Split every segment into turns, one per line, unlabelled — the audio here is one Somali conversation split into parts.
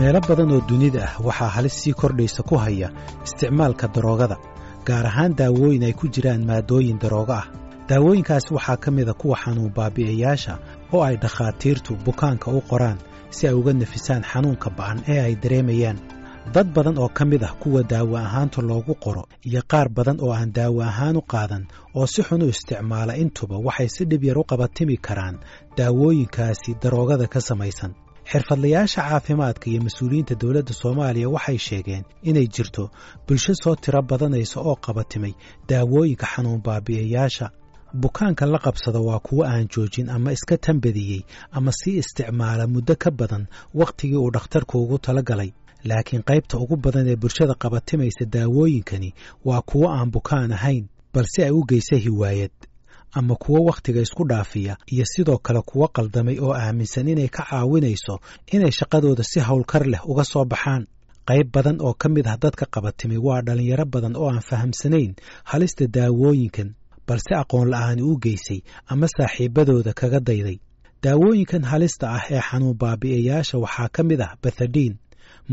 meelo badan oo dunida ah waxaa halis sii kordhaysa ku haya isticmaalka daroogada gaar ahaan daawooyin ay ku jiraan maadooyin daroogo ah. Daawooyinkaas waxaa ka mida kuwa xanuun baabi'iyayaasha oo ay dhakhaatiirtu bukaanka u qoraan si ay uga nafisaan xanuunka ba'an ee ay dareemayaan. Dad badan oo ka mid ah kuwa daawo ahaanta loogu qoro iyo qaar badan oo aan daawo ahaan u qaadan oo si xun u isticmaala intuba waxay si dhib yar u qabatimi karaan daawooyinkaasi daroogada ka samaysan xirfadlayaasha caafimaadka iyo mas'uuliyiinta dowladda soomaaliya waxay sheegeen inay jirto bulsho soo tiro badanaysa oo qabatimay daawooyinka xanuun baabi'iyayaasha bukaanka la qabsada waa kuwo aan joojin ama iska tambadiyey ama sii isticmaala muddo ka badan wakhtigii uu dhakhtarku ugu tala galay laakiin qaybta ugu badan ee bulshada qabatimaysa daawooyinkani waa kuwo aan bukaan ahayn balse ay u geysa hiwaayad ama kuwo wakhtiga isku dhaafiya iyo sidoo kale kuwo qaldamay oo aaminsan inay ka caawinayso inay shaqadooda si howlkar leh uga soo baxaan. Qayb badan oo ka mid ah dadka qabatimay waa dhallinyaro badan oo aan fahamsanayn halista daawooyinkan balse aqoon la'aani u geysay ama saaxiibadooda kaga dayday. Daawooyinkan halista ah ee xanuun baabi'iyayaasha waxaa ka mid ah bathadiin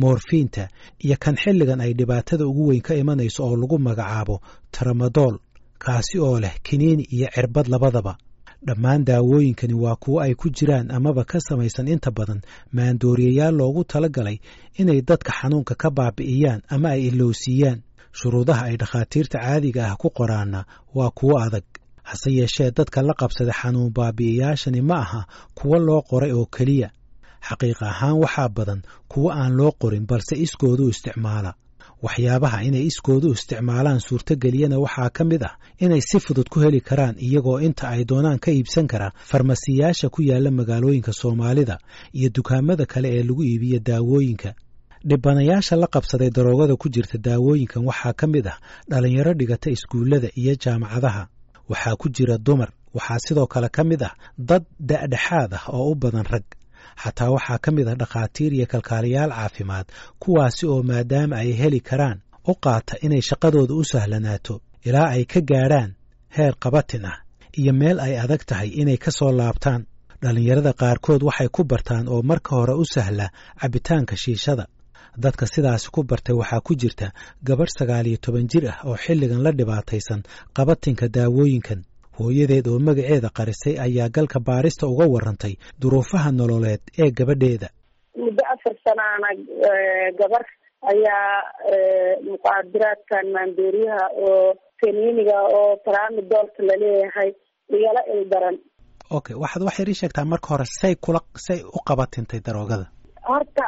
moorfiinta iyo kan xilligan ay dhibaatada ugu weyn ka imanayso oo lagu magacaabo tramadool kaasi oo leh kiniini iyo cirbad labadaba. Dhammaan daawooyinkani waa kuwo ay ku jiraan amaba ka samaysan inta badan maandooriyayaal loogu tala galay inay dadka xanuunka ka baabi'iyaan ama ay ilowsiiyaan shuruudaha ay dhakhaatiirta caadiga ah ku qoraanna waa kuwo adag. Hase yeeshee dadka la qabsada xanuun baabi'iyayaashani ma aha kuwo loo qoray oo keliya. Xaqiiq ahaan waxaa badan kuwo aan loo qorin balse iskoodu isticmaala waxyaabaha inay iskoodu isticmaalaan suurtogeliyana waxaa ka mid ah inay si fudud ku heli karaan iyagoo inta ay doonaan ka iibsan karaa farmasiyaasha ku yaalla magaalooyinka soomaalida iyo dukaamada kale ee lagu iibiyo daawooyinka. Dhibanayaasha la qabsaday daroogada ku jirta daawooyinkan waxaa ka mid ah dhallinyaro dhigata iskuullada iyo jaamacadaha. Waxaa ku jira dumar waxaa sidoo kale ka mid ah dad da'dhexaad ah oo u badan rag xataa waxaa ka mid ah dhakhaatiir iyo kalkaaliyaal caafimaad kuwaasi oo maadaama ay heli karaan u qaata inay shaqadooda u sahlanaato ilaa ay ka gaadhaan heer qabatin ah iyo meel ay adag tahay inay ka soo laabtaan. Dhallinyarada qaarkood waxay ku bartaan oo marka hore u sahla cabbitaanka shiishada. Dadka sidaasi ku bartay waxaa ku jirta gabadh sagaal iyo toban jir ah oo xilligan la dhibaataysan qabatinka daawooyinkan hooyadeed oo magaceeda qarisay ayaa galka baarista uga warantay duruufaha nololeed ee gabadheeda.
Muddo afar sanaana gabar ayaa muqaadiraadkan maandooriyaha oo kaniiniga oo taraamidoolka la leeyahay igala ildaran.
Okay waxaad wax yar ii sheegtaa marka hore say kula say u qabatintay daroogada.
Horta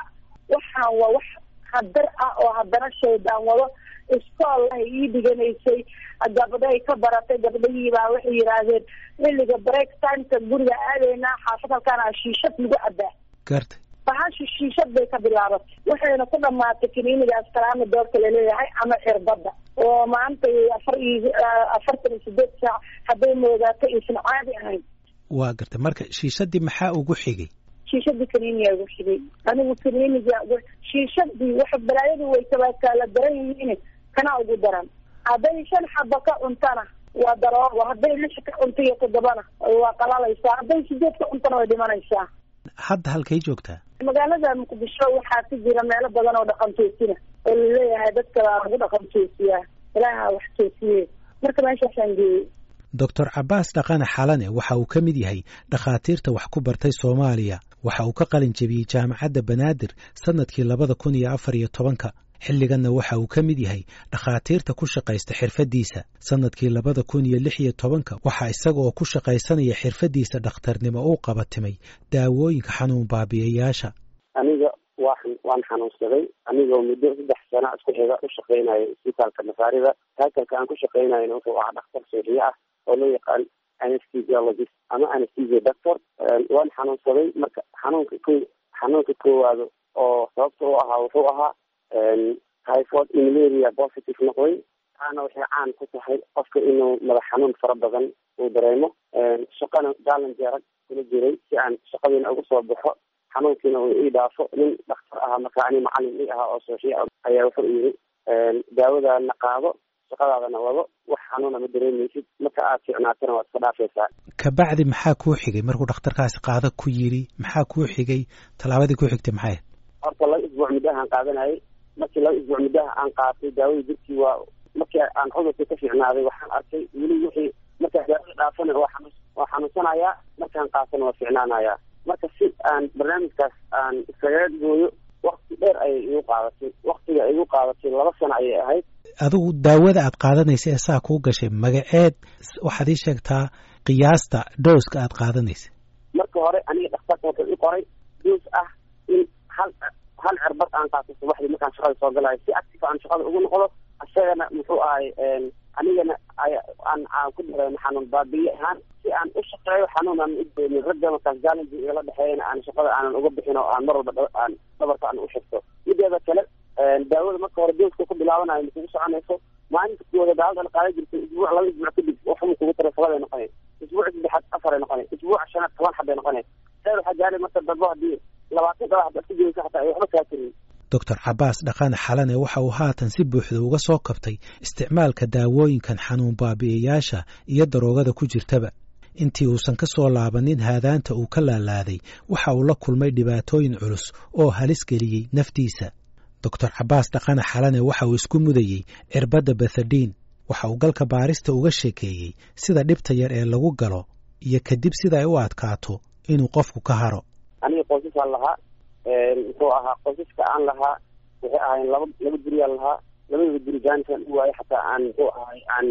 waxaan waa wax hadar ah oo haddana shaydaan wado iskool ay ii dhiganaysay. Gabdhay ka baratay gabdhahiibaa waxay yidhaahdeen xilliga break timeka guriga aadaynaa xaafad halkaana shiishad lagu cabaa
gartay
bahasha shiishad bay ka bilaabatay waxayna ku dhamaatay kaniinigaas kalaama doorka la leeyahay ama cirbadda. Oo maanta afar iyo afartan iyo sideed saac hadday moodaato aysan caadi ahayn.
Waa gartay marka shiishadii maxaa ugu xigay?
Shiishadii kaniiniyaa ugu xigay. Anigu kaniiniga shiishadii wax balaayadu way kala daran yihiin kana ugu daran. Hadday shan xaba ka cuntana waa daroogo hadday lix ka cunto iyo toddobana waa qalalaysaa. Hadday sideed ka cuntana way dhimanaysaa.
Hadda halkay joogtaa
magaalada muqdisho waxaa ku jira meelo badan oo dhaqan toosina oo la leeyahay dadka baa lagu dhaqan toosiyaa ilaaha wax toosiye. Marka meeshaasaan geeyey
doctor cabaas dhaqane xalane waxa uu ka mid yahay dhakhaatiirta wax ku bartay soomaaliya. Waxa uu ka qalin jebiyey jaamacadda banaadir sannadkii labada kun iyo afar iyo tobanka xilliganna waxa uu ka mid yahay dhakhaatiirta ku shaqaysta xirfaddiisa. Sannadkii labada kun iyo lix iyo tobanka waxaa isaga oo ku shaqaysanaya xirfaddiisa dhakhtarnimo uu qabatimay daawooyinka xanuun baabi'iyayaasha
aniga waan xanuunsaday anigoo muddo saddex sana isku xiga u shaqaynayo isbitaalka masaarida taakalka aan ku shaqaynayna wuxuu ahaa dhakhtar sooxiye ah oo loo yaqaan anesthesiologist ama anesthesia doctor waan xanuunsaday marka xanuunka xanuunka koowaado oo sababta u ahaa wuxuu ahaa typhoid imlaria positive noqday taana waxay caan ku tahay qofka inuu madax xanuun fara badan uu dareemo. Shaqana gaalan jeerag kula jiray si aan shaqadiina uga soo baxo. Xanuunkiina uu ii dhaafo. Nin dhakhtar ahaa marka ani macalin ii ahaa oo sooshiya ayaa wuxuu yiri daawadaana qaado shaqadaadana wado. Wax xanuuna ma dareemaysid. Marka aad fiicnaatana waad iska dhaafaysaa.
Kabacdi maxaa kuu xigay? Markuu dhakhtarkaasi qaado ku yidhi maxaa kuu xigay? Tallaabadii ku xigtay maxay?
Horta laba isbuuc muddaha aan qaadanayay markii laba isbuuc muddaha aan qaatay daawadii jirkii waa markii aan cudurkii ka fiicnaaday waxaan arkay weli wixii markaa daawada dhaafana waa xanuun waa xanuunsanayaa markaan qaatana waa fiicnaanayaa. Marka si aan barnaamijkaas aan iskaga gooyo wakti dheer ayay igu qaadatay waktiga igu qaadatay laba sano ayay ahayd.
Adigu daawada aad qaadanaysa ee saa kuu gashay magaceed waxaad ii sheegtaa qiyaasta dooska aad qaadanaysa
marka hore aniga dhakhtarka wuxuu i qoray doos ah in hal hal cirbad aan qaato subaxdii markaan shaqada soo galayo si active aan shaqada ugu noqdo isagana muxuu ahay anigana aan aan ku dareemo xanuun baabiye ahaan si aan u shaqeeyo xanuun aan udoomin ragga markaas challenge igala dhexeeyana aan shaqada aanan uga bixin oo aan mar walba aan dhabarka aan u shagto mideeda kale daawada marka hore dooska ku bilaabanayo ma kugu soconayso maalinta kuwada daawada la qaadan jirtay isbuuc laba isbuuc kadib waxuma kugu tara sabaday noqonay isbuuc saddexaad afaray noqonay isbuuca shanaad toban xabbay noqonay seer waxaa gaaray marka dambe haddii labaatan dhaba haddaad ku jiraysa xataa waxba kaa tirin
doctor cabaas dhaqane xalane waxa uu haatan si buuxda uga soo kabtay isticmaalka daawooyinkan xanuun baabi'iyayaasha iyo daroogada ku jirtaba. Intii uusan ka soo laabanin haadaanta uu ka laalaaday waxa uu la kulmay dhibaatooyin culus oo halis geliyey naftiisa. Doctor cabaas dhaqane xalane waxa uu isku mudayey cirbadda bethadiin waxa uu galka baarista uga sheekeeyey sida dhibta yar ee lagu galo iyo kadib sida ay u adkaato inuu qofku ka haro
aniga qoysasaan lahaa muxuu ahaa qoysaska aan lahaa waxay ahayn laba laba guriyaan lahaa labadaba guri jaanisaan u waayay xataa aan muxuu ahay aan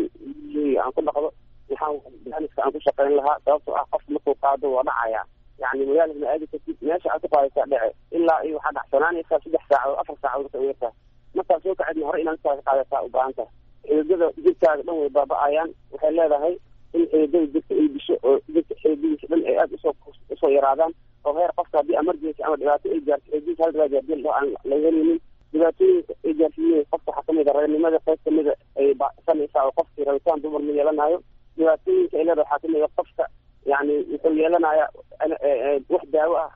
aan ku dhaqdo waxaan jaaniska aan ku shaqayn lahaa sababtoo ah qofka markuu qaado waa dhacaya. Yani magaalada ma aadi kartid meesha aad ku qaadaysaa dhece ilaa iyo waxaa dhacsanaanaysaa saddex saacadood afar saacadood marka uyartaa markaa soo kacedna hore inaad ka qaadataa u baahan tahay xididada jirkaaga dhan way baaba-ayaan waxay leedahay in xididada jirka ay disho oo jirka xididadiisa dhan ay aada u soo u soo yaraadaan heer qofka haddii emergency ama dhibaato ay gaarto xididadiisa hal gaardiin oo aan la dhibaatooyinka ay gaarsiiyeen qofka waxaa ka mid a qayb kamida ay baasanaysaa oo qofkii rabitaan dumar ma yeelanayo dhibaatooyinka ay leedahay waxaa ka mid qofka yani wuxuu yeelanaya wax daawo ah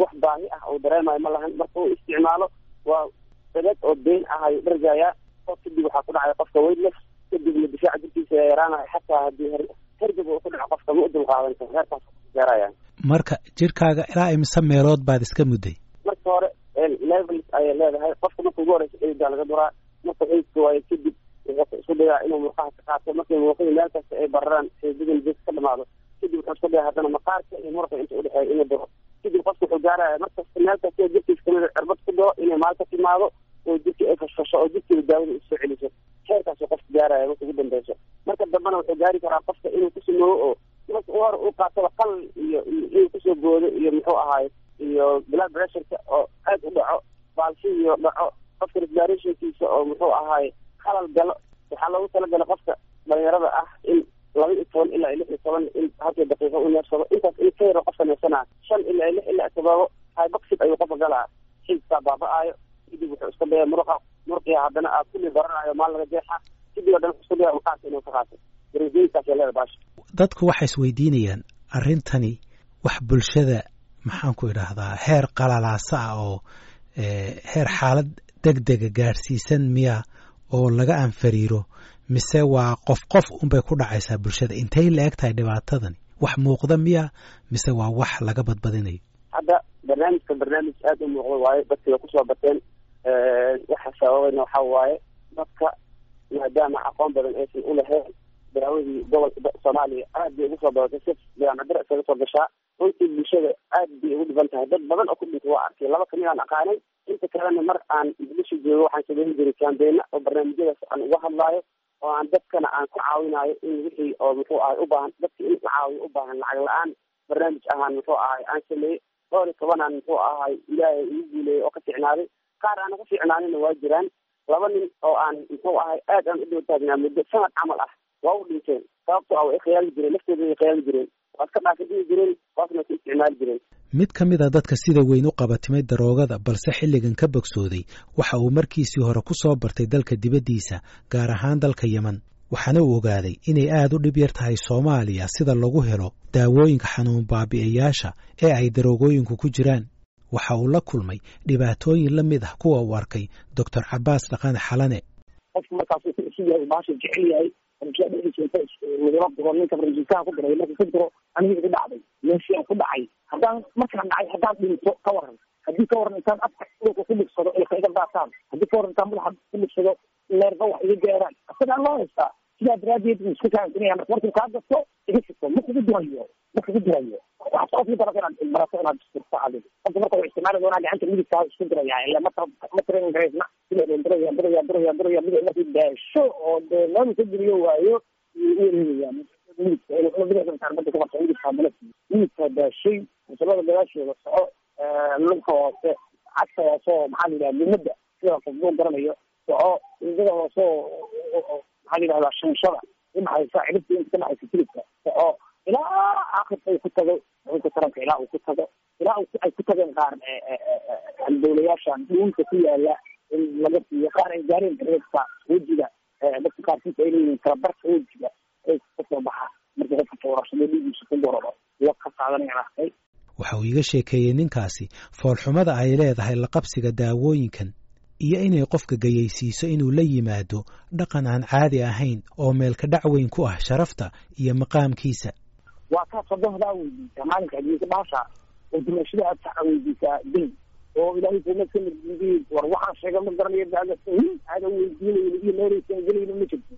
wax baahi ah uu dareemayo ma lahan. Marka uu isticmaalo waa dabad oo been ah ayuu dhargayaa. Oo kadib waxaa ku dhacaya qofka weightless kadibna difaaca jirkiisa yaraanayo. Xataa haddii hergab uu ku dhaco qofka ma u dulqaadan karo heerkaas gaaraya
marka jirkaaga ilaa imise meelood baad iska mudday?
Marka hore levels ayay leedahay. Qofka marka ugu horeysa xididdaa laga duraa marka xididka waayo kadib wuxuu isku dayaa inuu murqaha ka qaato. Markay murqihii meel kasta ay bararaan xididadana jirka ka dhamaado kadib wuxuu isku dayaa haddana maqaarka iyo murqa inta udhexeeya inuu duro. Kadib qofka wuxuu gaaraya markasta meel kasta jirkiisa kamida cirbad ku duro inay maalka timaado oo jirkii ay fashfasho oo jirkiiba daawada u soo celiso. Heerkaasuu qofka gaaraya marka ugu dambeyso marka dambena wuxuu gaari karaa qofka inuu kusumeeyo oo marka u hore uu qaataba qalal iyo inuu ku soo boodo iyo muxuu ahaay iyo blood pressureka oo aad u dhaco baalsihiio dhaco qofka respirationkiisa oo muxuu ahaay halal galo. Waxaa loogu talagalay qofka dhalinyarada ah in laba iyo toban ilaa iyo lix iyo toban in halkii daqiiqo u neefsado. Intaas in ka yaro qofka neefsanaa shan ilaa lix ilaa todobo hyboxid ayuu qofka galaa. Xididkaa baaba-aayo kadib wuxuu isku daya muruqa. Muruqii haddana aad kulli baranayo maal laga jeexa kadib dhan isku daya maqaarka inuu ka qaato darajooyinkaasay leeda baasha
dadku waxay isweydiinayaan arrintani wax bulshada maxaan ku idhaahdaa heer qalalaasa ah oo heer xaalad deg dega gaadhsiisan miya oo laga anfariiro mise waa qof qof unbay ku dhacaysaa bulshada? Intay la eg tahay dhibaatadani. Wax muuqda miya mise waa wax laga badbadinayo?
Hadda barnaamijka barnaamij aada u muuqda waaye dadkii way ku soo bateen waxa sababayna waxa waaye dadka maadaama aqoon badan aysan u lahayn daawadii gobolka soomaaliya aad bay ugu soo badatay si jaamacadara iskaga soo gashaa. Runtii bulshada aad bay ugu dhiban tahay. Dad badan oo ku dhintay waa arkay. Laba ka mid aan aqaanay. Inta kalena mar aan muqdisho joogo waxaan sameyn jiray kambeena oo barnaamijyadaas aan uga hadlaayo oo aan dadkana aan ku caawinayo in wixii oo muxuu ahay ubaahan dadka in la caawiyo u baahan lacag la'aan barnaamij ahaan muxuu ahay aan sameeyey dhowr iyo tobanaan muxuu ahay ilaahay igu guuleeyey oo ka ficnaaday qaar aana ka ficnaanina waa jiraan. Laba nin oo aan muxuu ahay aad aan u dhow taagnaa muddo sanad camal ah waa u dhinteen sababto ah way khiyaali jireen laftooda way khiyaali jireen waa iska dhaafadhihi jireen waasna ku isticmaali jireen
mid ka mid a dadka sida weyn u qabatimay daroogada balse xilligan ka bogsooday waxa uu markiisii hore ku soo bartay dalka dibaddiisa gaar ahaan dalka yeman waxaana uu ogaaday inay aad u dhib yar tahay soomaaliya sida lagu helo daawooyinka xanuun baabi'iyayaasha ee ay daroogooyinku ku jiraan. Waxa uu la kulmay dhibaatooyin la mid ah kuwa uu arkay doctor cabaas dhaqane xalane.
Qofku markaas wuxuu isu yahay baasha jecel yahay
ninka raiisaha ku marka ku diro igu dhacday meeshii aan ku dhacay haddaan markaan dhacay haddaan dhinto ka waran haddii ka waran intaan afka ku dhigsado ilka iga daataan haddii ka waran intaan madaxa ku dhigsado neerba wax iga gaaraan isagaa loo haystaa sidaa daraadeed isku kaansinaya marka markuu kaa gasto iga sito ma kugu dirayo ma kugu dirayo waxaad qof midaba inaad barato inaad istirto adiga qofka marka uu isticmaali doonaa gacanta midigtaa isku diraya ila ma ma tirin gareysna daasho oo dee meel ka geliyo waayo midigta daashay musalada gadaasheeda soco lugta hoose cagta hoose oo maxaa la yidhaha gumada sida qofbuu garanayo soco indada hoose oo maxaa la yidhahdaa shanshada udhaxaysa ciribta inta ka dhaxaysa tilibka soco ilaa akhirka uu ku tago xubinka taranka ilaa uu ku tago ilaa ay ku tageen qaar dawlayaasha dhuunka ku yaalla in laga siiyo qaar ay gaareen dareedka wejiga dadka qaarkiisa ay leeyihiin kalabarka wejiga ay ka soo baxa. Marka qofka foorashado dhiigiisa ku gororo wa ka qaadanayaan arkay
waxa uu iga sheekeeyey ninkaasi foolxumada ay leedahay laqabsiga daawooyinkan iyo inay qofka gayaysiiso inuu la yimaado dhaqan aan caadi ahayn oo meelka dhac weyn ku ah sharafta iyo maqaamkiisa.
Waa kaa sodohdaa weydiisaa maalinka adiysa dhaasha oo dimashada aad saxa weydiisaa dayn oo ilaahay kuma ka middiiday war waxaan sheega ma garanayo baaga aada weydiinayn iyo meelaysan gelayno ma jirto.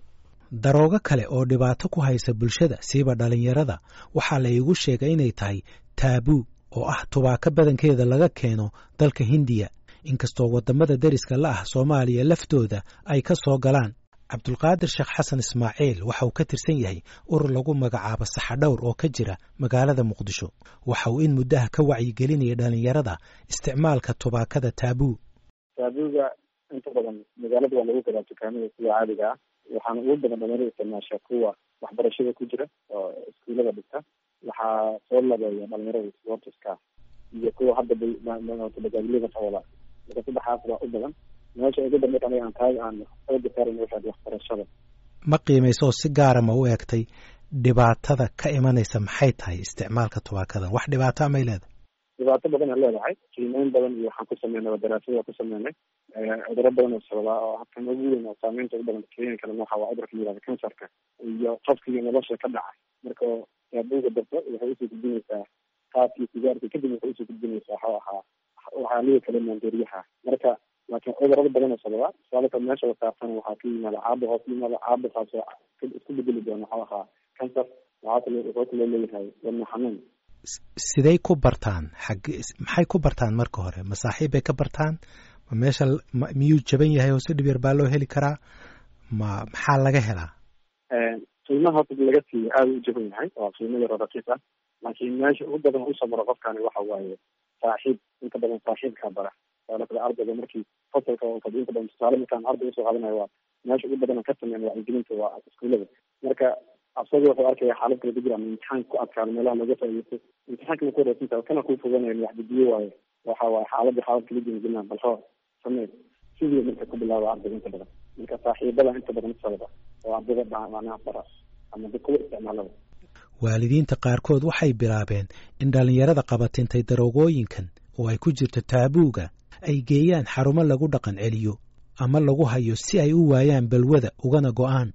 Daroogo kale oo dhibaato ku haysa bulshada siiba dhalinyarada waxaa la iigu sheegay inay tahay taabuu oo ah tubaako badankeeda laga keeno dalka hindiya. Inkastoo waddamada deriska la ah soomaaliya laftooda ay ka soo galaan cabdulqaadir sheekh xasan ismaaciil waxa uu ka tirsan yahay urur lagu magacaabo saxadhowr oo ka jira magaalada muqdisho. Waxa uu in muddaha ka wacyigelinaya dhalinyarada isticmaalka tubaakada taabuu
taabuuga inta badan magaalada waa lagu gadaa dukaamada sida caadiga ah. Waxaana ugu badan dhalinyarada isticmaasha kuwa waxbarashada ku jira oo iskuulada dhigta. Waxaa soo labeeya dhalinyarada sportiska iyo kuwa hadda bagaadilada qawala marka saddexaas baa u badan meesha ugu dambeyd aniga aan tahay aan xooga saaran waxaad waxbarashada
ma qiimayso oo si gaara ma u egtay dhibaatada ka imanaysa maxay tahay isticmaalka tubaakada? Wax dhibaato amay leedahay.
Dhibaato badan aan leedahay qiimeyn badan iyo waxaan ku sameynay waa daraasada ku sameynay cuduro badan oo sababaa oo habkan ugu weyn oo saameynta ugu badan keeni kara waxa waa cudurka yihahda kansarka. Iyo qofka iyo nolosha ka dhacay marka taabuuga darto waxay u soo gudbinaysaa qaadkii sigaarka kadib waxay u soo gudbinaysaa waxau ahaa waxaa liga kale maandooriyaha marka laakiin cudurrada badan oo sababa tusaale meesha wasaarsan waxaa ka yimaada caabo hoos yimaada kaasoo isku bedeli doona waxau ahaa kansar waxaa kale wuxuu kaloo leeyahay wadna xanuun
siday ku bartaan xag maxay ku bartaan marka hore ma saaxiib bay ka bartaan ma meesha miyuu jaban yahay oo si dhib yar baa loo heli karaa ma maxaa laga helaa
qiimaha horta laga siiyo aada u jaban yahay waa qiimo yaro raqiis ah laakiin meesha ugu badan u soo maro qofkani waxa waaye saaxiib inta badan saaxiibkaa bara tusaale ardayga markii fasalka oo kale inta badan tusaale markaan arday u soo qaadanayo waa meesha ugu badan ka sameyn wacyigelinta waa iskuulada marka asaga wuxuu arkaya xaalad kala ku jira ama imtixaan ku adkaado meelaha looga faa'iideysto. Imtixaanka ma ku wareegsantaha kana kuu foganayo waxdidiyo waayo. Waxa waaye xaaladii xaalad kala jimajilna bal hoo samee sidii marka ku bilaaba ardayga inta badan. Marka saaxiibada inta badan sababa oo ardayda macnaha bara ama dad kuwa
waalidiinta qaarkood waxay bilaabeen in dhallinyarada qabatintay daroogooyinkan oo ay ku jirto taabuuga ay geeyaan xarumo lagu dhaqan celiyo ama lagu hayo si ay u waayaan balwada ugana go'aan.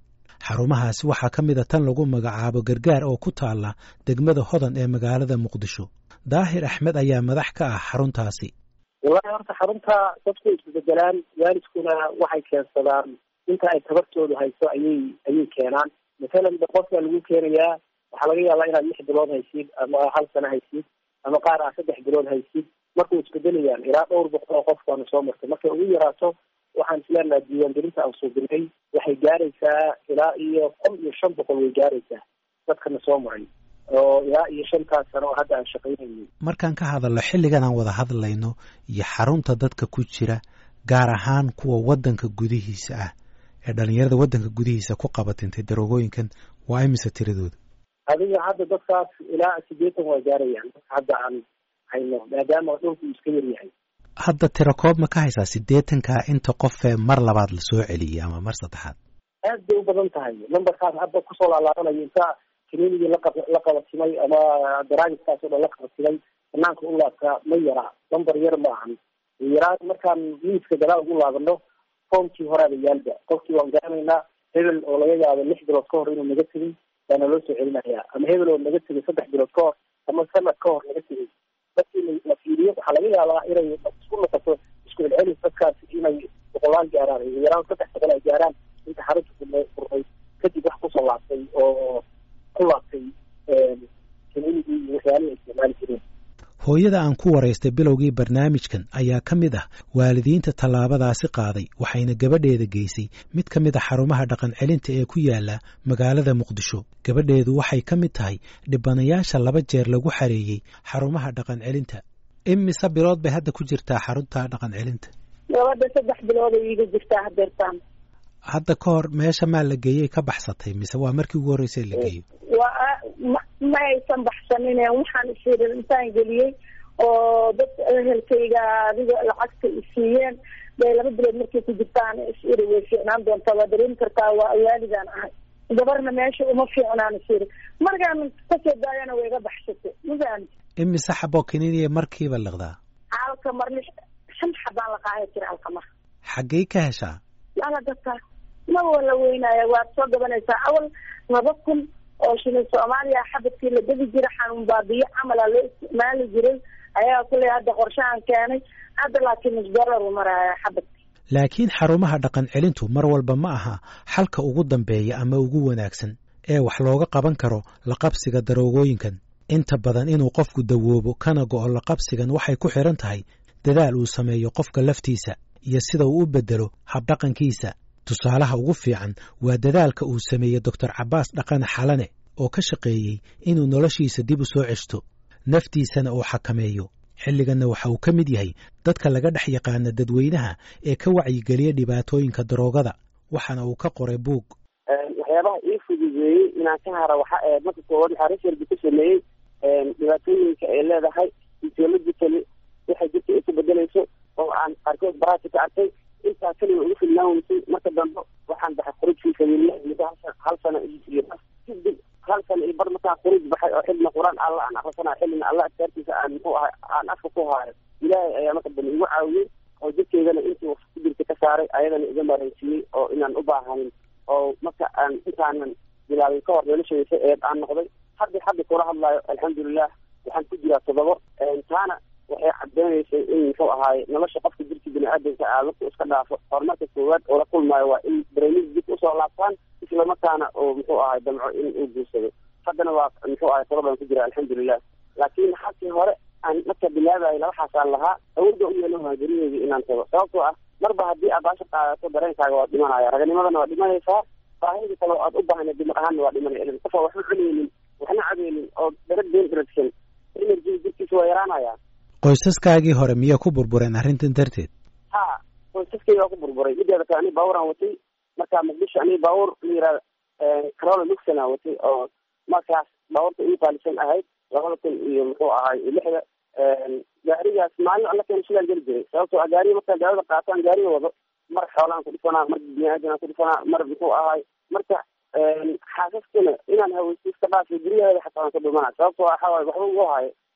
Xarumahaasi waxaa ka mid a tan lagu magacaabo gargaar oo ku taalla degmada hodan ee magaalada muqdisho. Daahir axmed ayaa madax ka ah xaruntaasi.
Wallahi horta xarunta dadku isbedelaan waalidkuna waxay keensadaan. Inta ay tabartoodu hayso ayay ayay keenaan. Masalan qof baa lagu keenayaa waxaa laga yaabaa inaad lix bilood haysid ama hal sano haysid ama qaar aa saddex bilood haysid markuu isbedelayaan ilaa dhowr boqol oo qof baanu soo martay. Markay ugu yaraato waxaan isleenaha diiwaangelinta aan suubinay waxay gaaraysaa ilaa iyo kun iyo shan boqol way gaaraysaa. Dadkana soo maray. Oo ilaa iyo shantaas sano oo hadda aan shaqaynayay
markaan ka hadalno xilligan aan wada hadlayno iyo xarunta dadka ku jira gaar ahaan kuwa waddanka gudihiisa ah ee dhalinyarada waddanka gudihiisa ku qabatintay daroogooyinkan waa imise tiradooda?
Adiga hadda dadkaas ilaa sideetan waa gaarayaan. Hadda aan hayno maadaama dhulku iska yar yahay.
Hadda tira koob ma ka haysaa siddeetankaa inta qofee mar labaad la soo celiyey ama mar saddexaad?
Aad bay u badan tahay. Numberkaas hadda ku soo laalaabanayo inta klinigii la qabatimay ama daraagiskaas oo dhan la qabatimay banaanka u laabtaa ma yara number yar maahan yaraan markaan miiska gadaal ugu laabano foomkii horaaba yaalba. Qofkii waan garanaynaa
hebel oo laga yaabo lix bilood ka hor inuu naga tegay baana loo soo celinayaa. Ama hebel oo naga tegay saddex bilood ka hor ama sanad ka hor naga tegay dadkii la fiiriyo waxaa laga yaabaa inay isku noqoto isku celcelis dadkaas inay boqolaan gaaraan ugu yaraan saddex boqol ay gaaraan. Inta xarunta furmay kadib wax ku soo laabtay oo ku laabtay community iyo waxyaalihii ay isticmaali jireen
hooyada aan ku waraystay bilowgii barnaamijkan ayaa ka mid ah waalidiinta tallaabadaasi qaaday waxayna gabadheeda geysay. Mid ka mid a xarumaha dhaqan celinta ee ku yaalla magaalada muqdisho. Gabadheedu waxay ka mid tahay dhibanayaasha laba jeer lagu xareeyey xarumaha dhaqan celinta imise bilood bay hadda ku jirtaa xarunta dhaqan celinta
gabadha saddex bilood ay iiga jirtaa hadeertaan
hadda ka hor meesha maa la geeyey ka baxsatay mise waa markii ugu horreysay la geeyo
waa ma aysan baxsanine waxaan isiri intaan geliyey oo dad ehelkayga adiga lacagta isiiyeen bay laba bilood markay ku jirtaan isiri way fiicnaan doontaa waa dareemi kartaa waa ayaaligaan ahay. Gabarna meesha uma fiicnaan isiri markaan ka soo daayana way iga baxsatay. Mafahant
imise xabo kiniiniya markiiba liqdaa
halka mar lix shan xabaan la qaadi jira halka mar.
Xaggey ka heshaa?
Lala gataa ma wala weynaya waad soo gabanaysaa. Awal laba kun oo shilin soomaaliya xabadkii la gedi jira xanuun baabiyo camala loo isticmaali jiray ayaa kuley hadda qorshahan keenay. Hadda laakiin musdarar u maraya xabadki
laakiin xarumaha dhaqan celintu mar walba ma aha xalka ugu dambeeya ama ugu wanaagsan ee wax looga qaban karo laqabsiga daroogooyinkan. Inta badan inuu qofku dawoobo kana go'o laqabsigan waxay ku xidhan tahay dadaal uu sameeyo qofka laftiisa iyo sida uu u beddelo habdhaqankiisa tusaalaha ugu fiican waa dadaalka uu sameeyey doctor cabbaas dhaqane xalane oo ka shaqeeyey inuu noloshiisa dib u soo ceshto naftiisana uu xakameeyo. Xilliganna waxa uu ka mid yahay dadka laga dhex yaqaana dadweynaha ee ka wacyigeliya dhibaatooyinka daroogada waxaana uu ka qoray buug.
Waxyaabaha ii fududeeyey inaan ka hara waxa marka koowaad waxaa research ku sameeyey dhibaatooyinka ay leedahay physiologically waxay jirka ay ku bedelayso oo aan qaarkood baraasi ka arkay intaa keliga ugu filnaan weysay marka dambe waxaan baxay khuruj fi sabiililah muddo hal sano iyo kadib hal sano iyo bar markaan khuruj baxay oo xilna qur'aan alla aan akrisanayo xillina alla agtaartiisa aan muxuu ahay aan afka ku haayo. Ilaahay ayaa marka dambe igu caawiyey oo jirkeydana intii wax ku jirta ka saaray ayadana iga maraysiiyey oo inaan u baahanin oo marka aan intaanan bilaabay ka hor noloshaysa eed aan noqday. Hadda hadda kula hadlayo alxamdulilah waxaan ku jiraa todobo taana waxay cadeynaysay in muxuu ahaaye nolosha qofka jirka bini-aadanka aa marku iska dhaafo. Horumarka koowaad oo la kulmaayo waa in baramiis dib u soo laabtaan islamarkaana oo muxuu ahay damco in uu guursado. Haddana waa muxuu ahay todobaan ku jira alxamdulilah laakiin halkii hore aan marka bilaabayo labaxaasaan lahaa awoodda u yeelan waa gerideedii inaan tago. Sababtoo ah marba haddii aad baasha qaadato dareenkaaga waa dhimanaya raganimadana waa dhimanaysaa. Baahida kale aad u baahna dimar ahaanna waa dhimanaya ilan qofa waxba cunaynin waxna cabeynin oo darag been daragsan energy jirkiisa waa yaraanaya
qoysaskaagii hore miyaa ku burbureen arrintan darteed?
Ha qoysaskayga waa ku burburay. Mideeda kale aniga baabuuraan watay. Markaa muqdisho aniga baabuur la yihahda carola luxonaa watay oo markaas baabuurta ii qaalisan ahayd labada kun iyo muxuu ahay lixda gaarigaas maalin alla keena shilaan geli jiray. Sababtoo ah gaariga markaa gaarida qaataan gaariga wado mar xoolaan ku dhifanaa mar biniaadanaan ku dhifanaa mar muxuu ahay marka xaasaskana inaan haweysto iska dhaafay guryaheeda xataa aan ka dhumana sababtoo ah waxaa waaye waxba ugu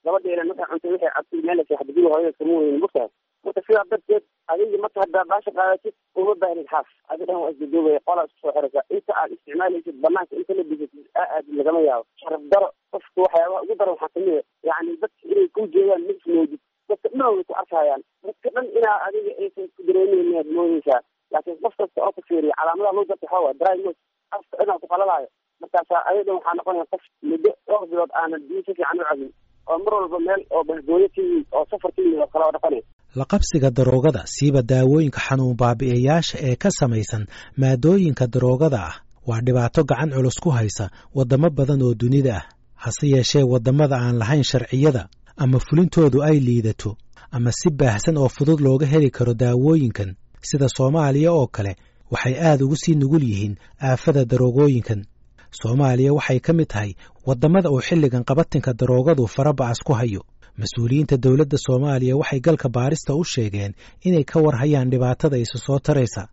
gabadheena markaa cuntay waxay cabtay meel seexda guriga hooyada kama weynin mugtahay marka sidaa darteed adiga marka haddaa baasha qaadatid uma baahnid xaas. Adi dhan waa isdadoobaya qolaa isku soo xiraysaa inta aad isticmaalaysid banaanka inta la bisatid aa aadid lagama yaabo. Sharaf daro qofka waxyaabaha ugu daran waxaa ka mid a yacni dadka inay ku jeedaan mid moodid dadka dhan way ku arkayaan. Dadka dhan inaa adiga aysan ku dareemeyn aad moodeysaa laakiin qof kasta oo fiiriya calaamadaha loo darta waxaa waa dry mos afka dhanaa ku qalalaayo. Markaasaa ayadan waxaa noqonaya qof muddo dhowr bilood aanan biyo si fiican u cabin oo mar walba meel oo bahgooyo ka oo safar ka oo kale oo dhaqanay
laqabsiga daroogada siiba daawooyinka xanuun baabi'iyayaasha ee ka samaysan maadooyinka daroogada ah waa dhibaato gacan culus ku haysa waddamo badan oo dunida ah hase yeeshee waddamada aan lahayn sharciyada ama fulintoodu ay liidato ama si baahsan oo fudud looga heli karo daawooyinkan. Sida soomaaliya oo kale waxay aad ugu sii nugul yihiin aafada daroogooyinkan soomaaliya waxay ka mid tahay waddamada uu xilligan qabatinka daroogadu faraba'as ku hayo. Mas'uuliyiinta dowladda soomaaliya waxay galka baarista u sheegeen inay ka warhayaan dhibaatada isa soo taraysa.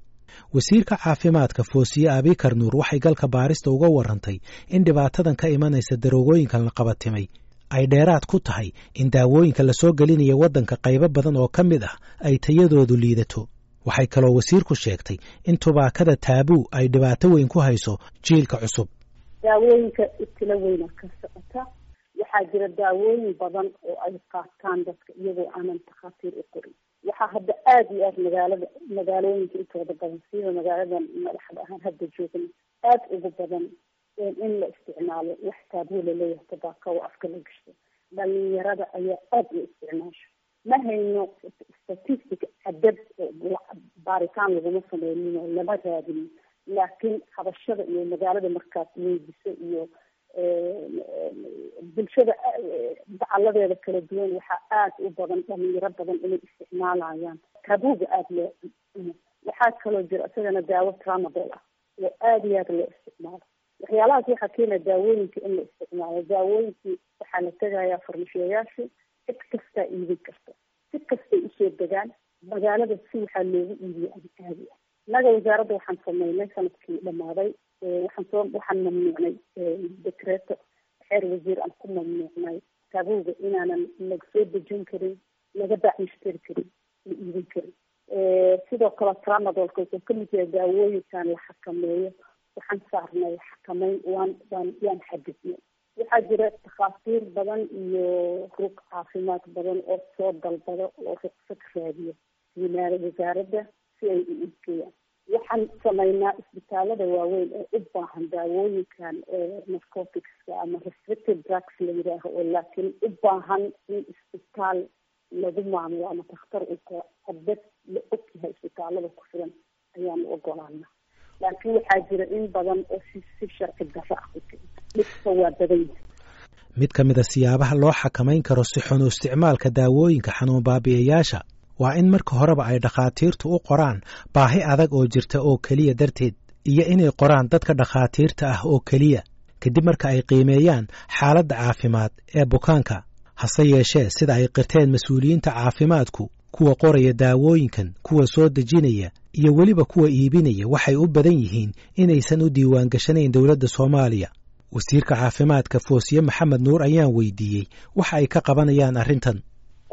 Wasiirka caafimaadka foosiye abikar nuur waxay galka baarista uga warrantay in dhibaatadan ka imanaysa daroogooyinkan la qabatimay. Ay dheeraad ku tahay in daawooyinka la soo gelinaya waddanka qaybo badan oo ka mid ah ay tayadoodu liidato. Waxay kaloo wasiirku sheegtay in tubaakada taabuu ay dhibaato weyn ku hayso jiilka cusub
daawooyinka ibtilo weyna ka socota. Waxaa jira daawooyin badan oo ay qaataan dadka iyagoo aanan takhaatiir u qorin. Waxaa hadda aada iyo aada magaalada magaalooyinka intooda badan sida magaaladan madaxda ahaan hadda joogna aada ugu badan in la isticmaalo wax taabuu la leeyahay tabaaka oo afka la gashto. Dhalinyarada ayaa aada u isticmaasho. Ma hayno statistic cadad baaritaan laguma sameynin oo lama raadinin laakiin habashada iyo magaalada markaas weydiso iyo bulshada dacaladeeda kala duwan waxaa aada u badan dhalinyaro badan inay isticmaalayaan. Tabuuga aada loo waxaa kaloo jira isagana daawo tramadol ah oo aada iyo aada loo isticmaalo. Waxyaalahaas waxaa keena daawooyinka in la isticmaalo. Daawooyinkii waxaa la tegayaa farmashiyayaashii cid kastaa iibin karta. Si kastay u soo degaan magaalada si waxaa loogu iibiya adi caadi ah innaga wasaaradda waxaan sameynay sannadkii dhamaaday waxaan soo waxaan mamnuucnay dekreeto xeer wasiir aan ku mamnuucnay. Tabuuga inaanan laga dejin karin laga baacishtari karin la iibin karin. Sidoo kale tramadolka wuxuu ka mid yahay daawooyinkan la xakameeyo. Waxaan saarnay xakameyn waan waan waan xadidnay. Waxaa jira takhaatiir badan iyo rug caafimaad badan oo soo dalbado oo ruqsad raadiyo yimaada wasaaradda si ay u iibgeeyaan waxaan sameynaa isbitaalada waaweyn ee u baahan daawooyinkan narcoticska ama restricted drugs la yidhaaho oo laakiin u baahan in isbitaal lagu maamulo ama dakhtar uu ka habad la og yahay isbitaalada ku filan ayaanu ogolaana laakiin waxaa jira in badan oo si si sharci darro ah dhibka waa badan
mid ka mid a siyaabaha loo xakamayn karo si xun u isticmaalka daawooyinka xanuun baabi'iyayaasha waa in marka horeba ay dhakhaatiirtu u qoraan baahi adag oo jirta oo keliya darteed iyo inay qoraan dadka dhakhaatiirta ah oo keliya. Kadib marka ay qiimeeyaan xaaladda caafimaad ee bukaanka hase yeeshee sida ay qirteen mas'uuliyiinta caafimaadku kuwa qoraya daawooyinkan kuwa soo dejinaya iyo weliba kuwa iibinaya waxay u badan yihiin inaysan u diiwaan gashanayn dowladda soomaaliya. Wasiirka caafimaadka foosiye maxamed nuur ayaan weydiiyey waxa ay ka qabanayaan arrintan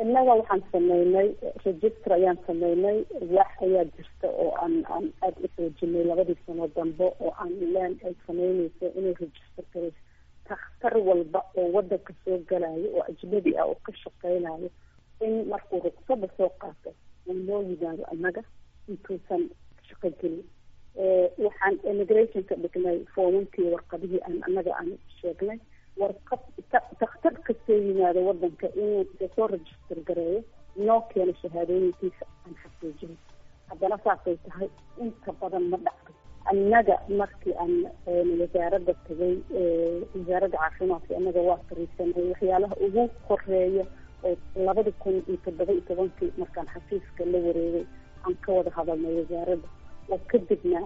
innaga waxaan sameynay register ayaan sameynay. Wax ayaa jirta oo aan aan aada u xoojinay labadii sano dambe oo aan len ay sameyneyso inay register garayso takhtar walba oo wadanka soo galayo oo ajnabi ah oo ka shaqeynayo in markuu rugsada soo qaato uu loo yimaado annaga intuusan shaqo gelin. Waxaan immigrationka dhignay foomankii warqadihii aan annaga aan sheegnay warqad dakhtar kastoo yimaado wadanka inuu soo register gareeyo noo keeno shahaadooyinkiisa aan xaqiijino haddana saasay tahay inta badan ma dhacdo. Annaga markii aan wasaaradda tagay wasaaradda caafimaadka annaga waa fariisanay waxyaalaha ugu horreeya oo labada kun iyo toddoba iyo tobankii markaan xafiiska la wareegay aan ka wada hadalnay wasaaradda. Oo kadibna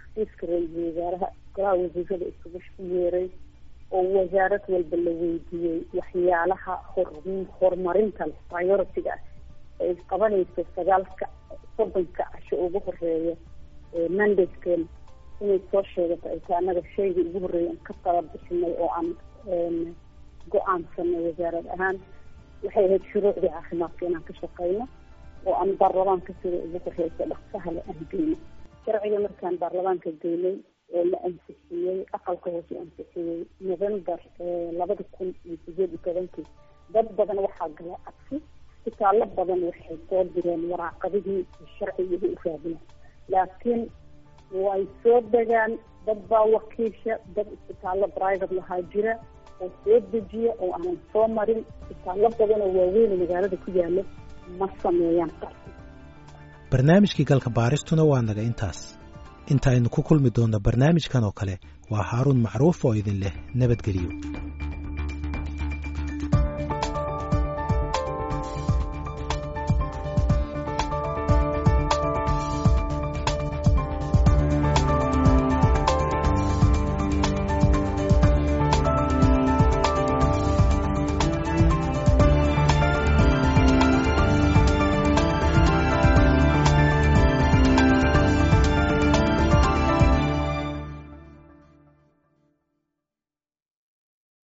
xafiiska ra'iisul wasaaraha golaha wasiirada isugu yeeray oo wasaarad walba la weydiiyey waxyaalaha hor horumarinta priority-ga ah ay qabanayso sagaalka soddonka casho ugu horreeya mandatekeena inay soo sheegato ay tahay annaga shaygii ugu horreeya aan ka tala bixinay oo aan go'aansanay wasaarad ahaan. Waxay ahayd shuruucdii caafimaadka inaan ka shaqeyno oo aan baarlamaanka sida ugu horeysa dhaqsaha le aan geyno. Sharciga markaan baarlamaanka geynay oo la ansixiyey aqalka hoose ansixiyey november labada kun iyo sideed iyo tobankii. Dad badan waxaa gala cabsi isbitaallo badan waxay soo direen waraaqadihii sharciga u raadina laakiin way soo degaan dad baa wakiisha dad isbitaallo private lahaa jira oo soo dejiya oo aanan soo marin. Isbitaallo badan oo waaweyn magaalada ku yaalo ma sameeyaan
barnaamijkii galka baaristuna waa naga intaas inta aynu ku kulmi doonno barnaamijkan oo kale waa haaruun macruuf oo idin leh nabadgelyo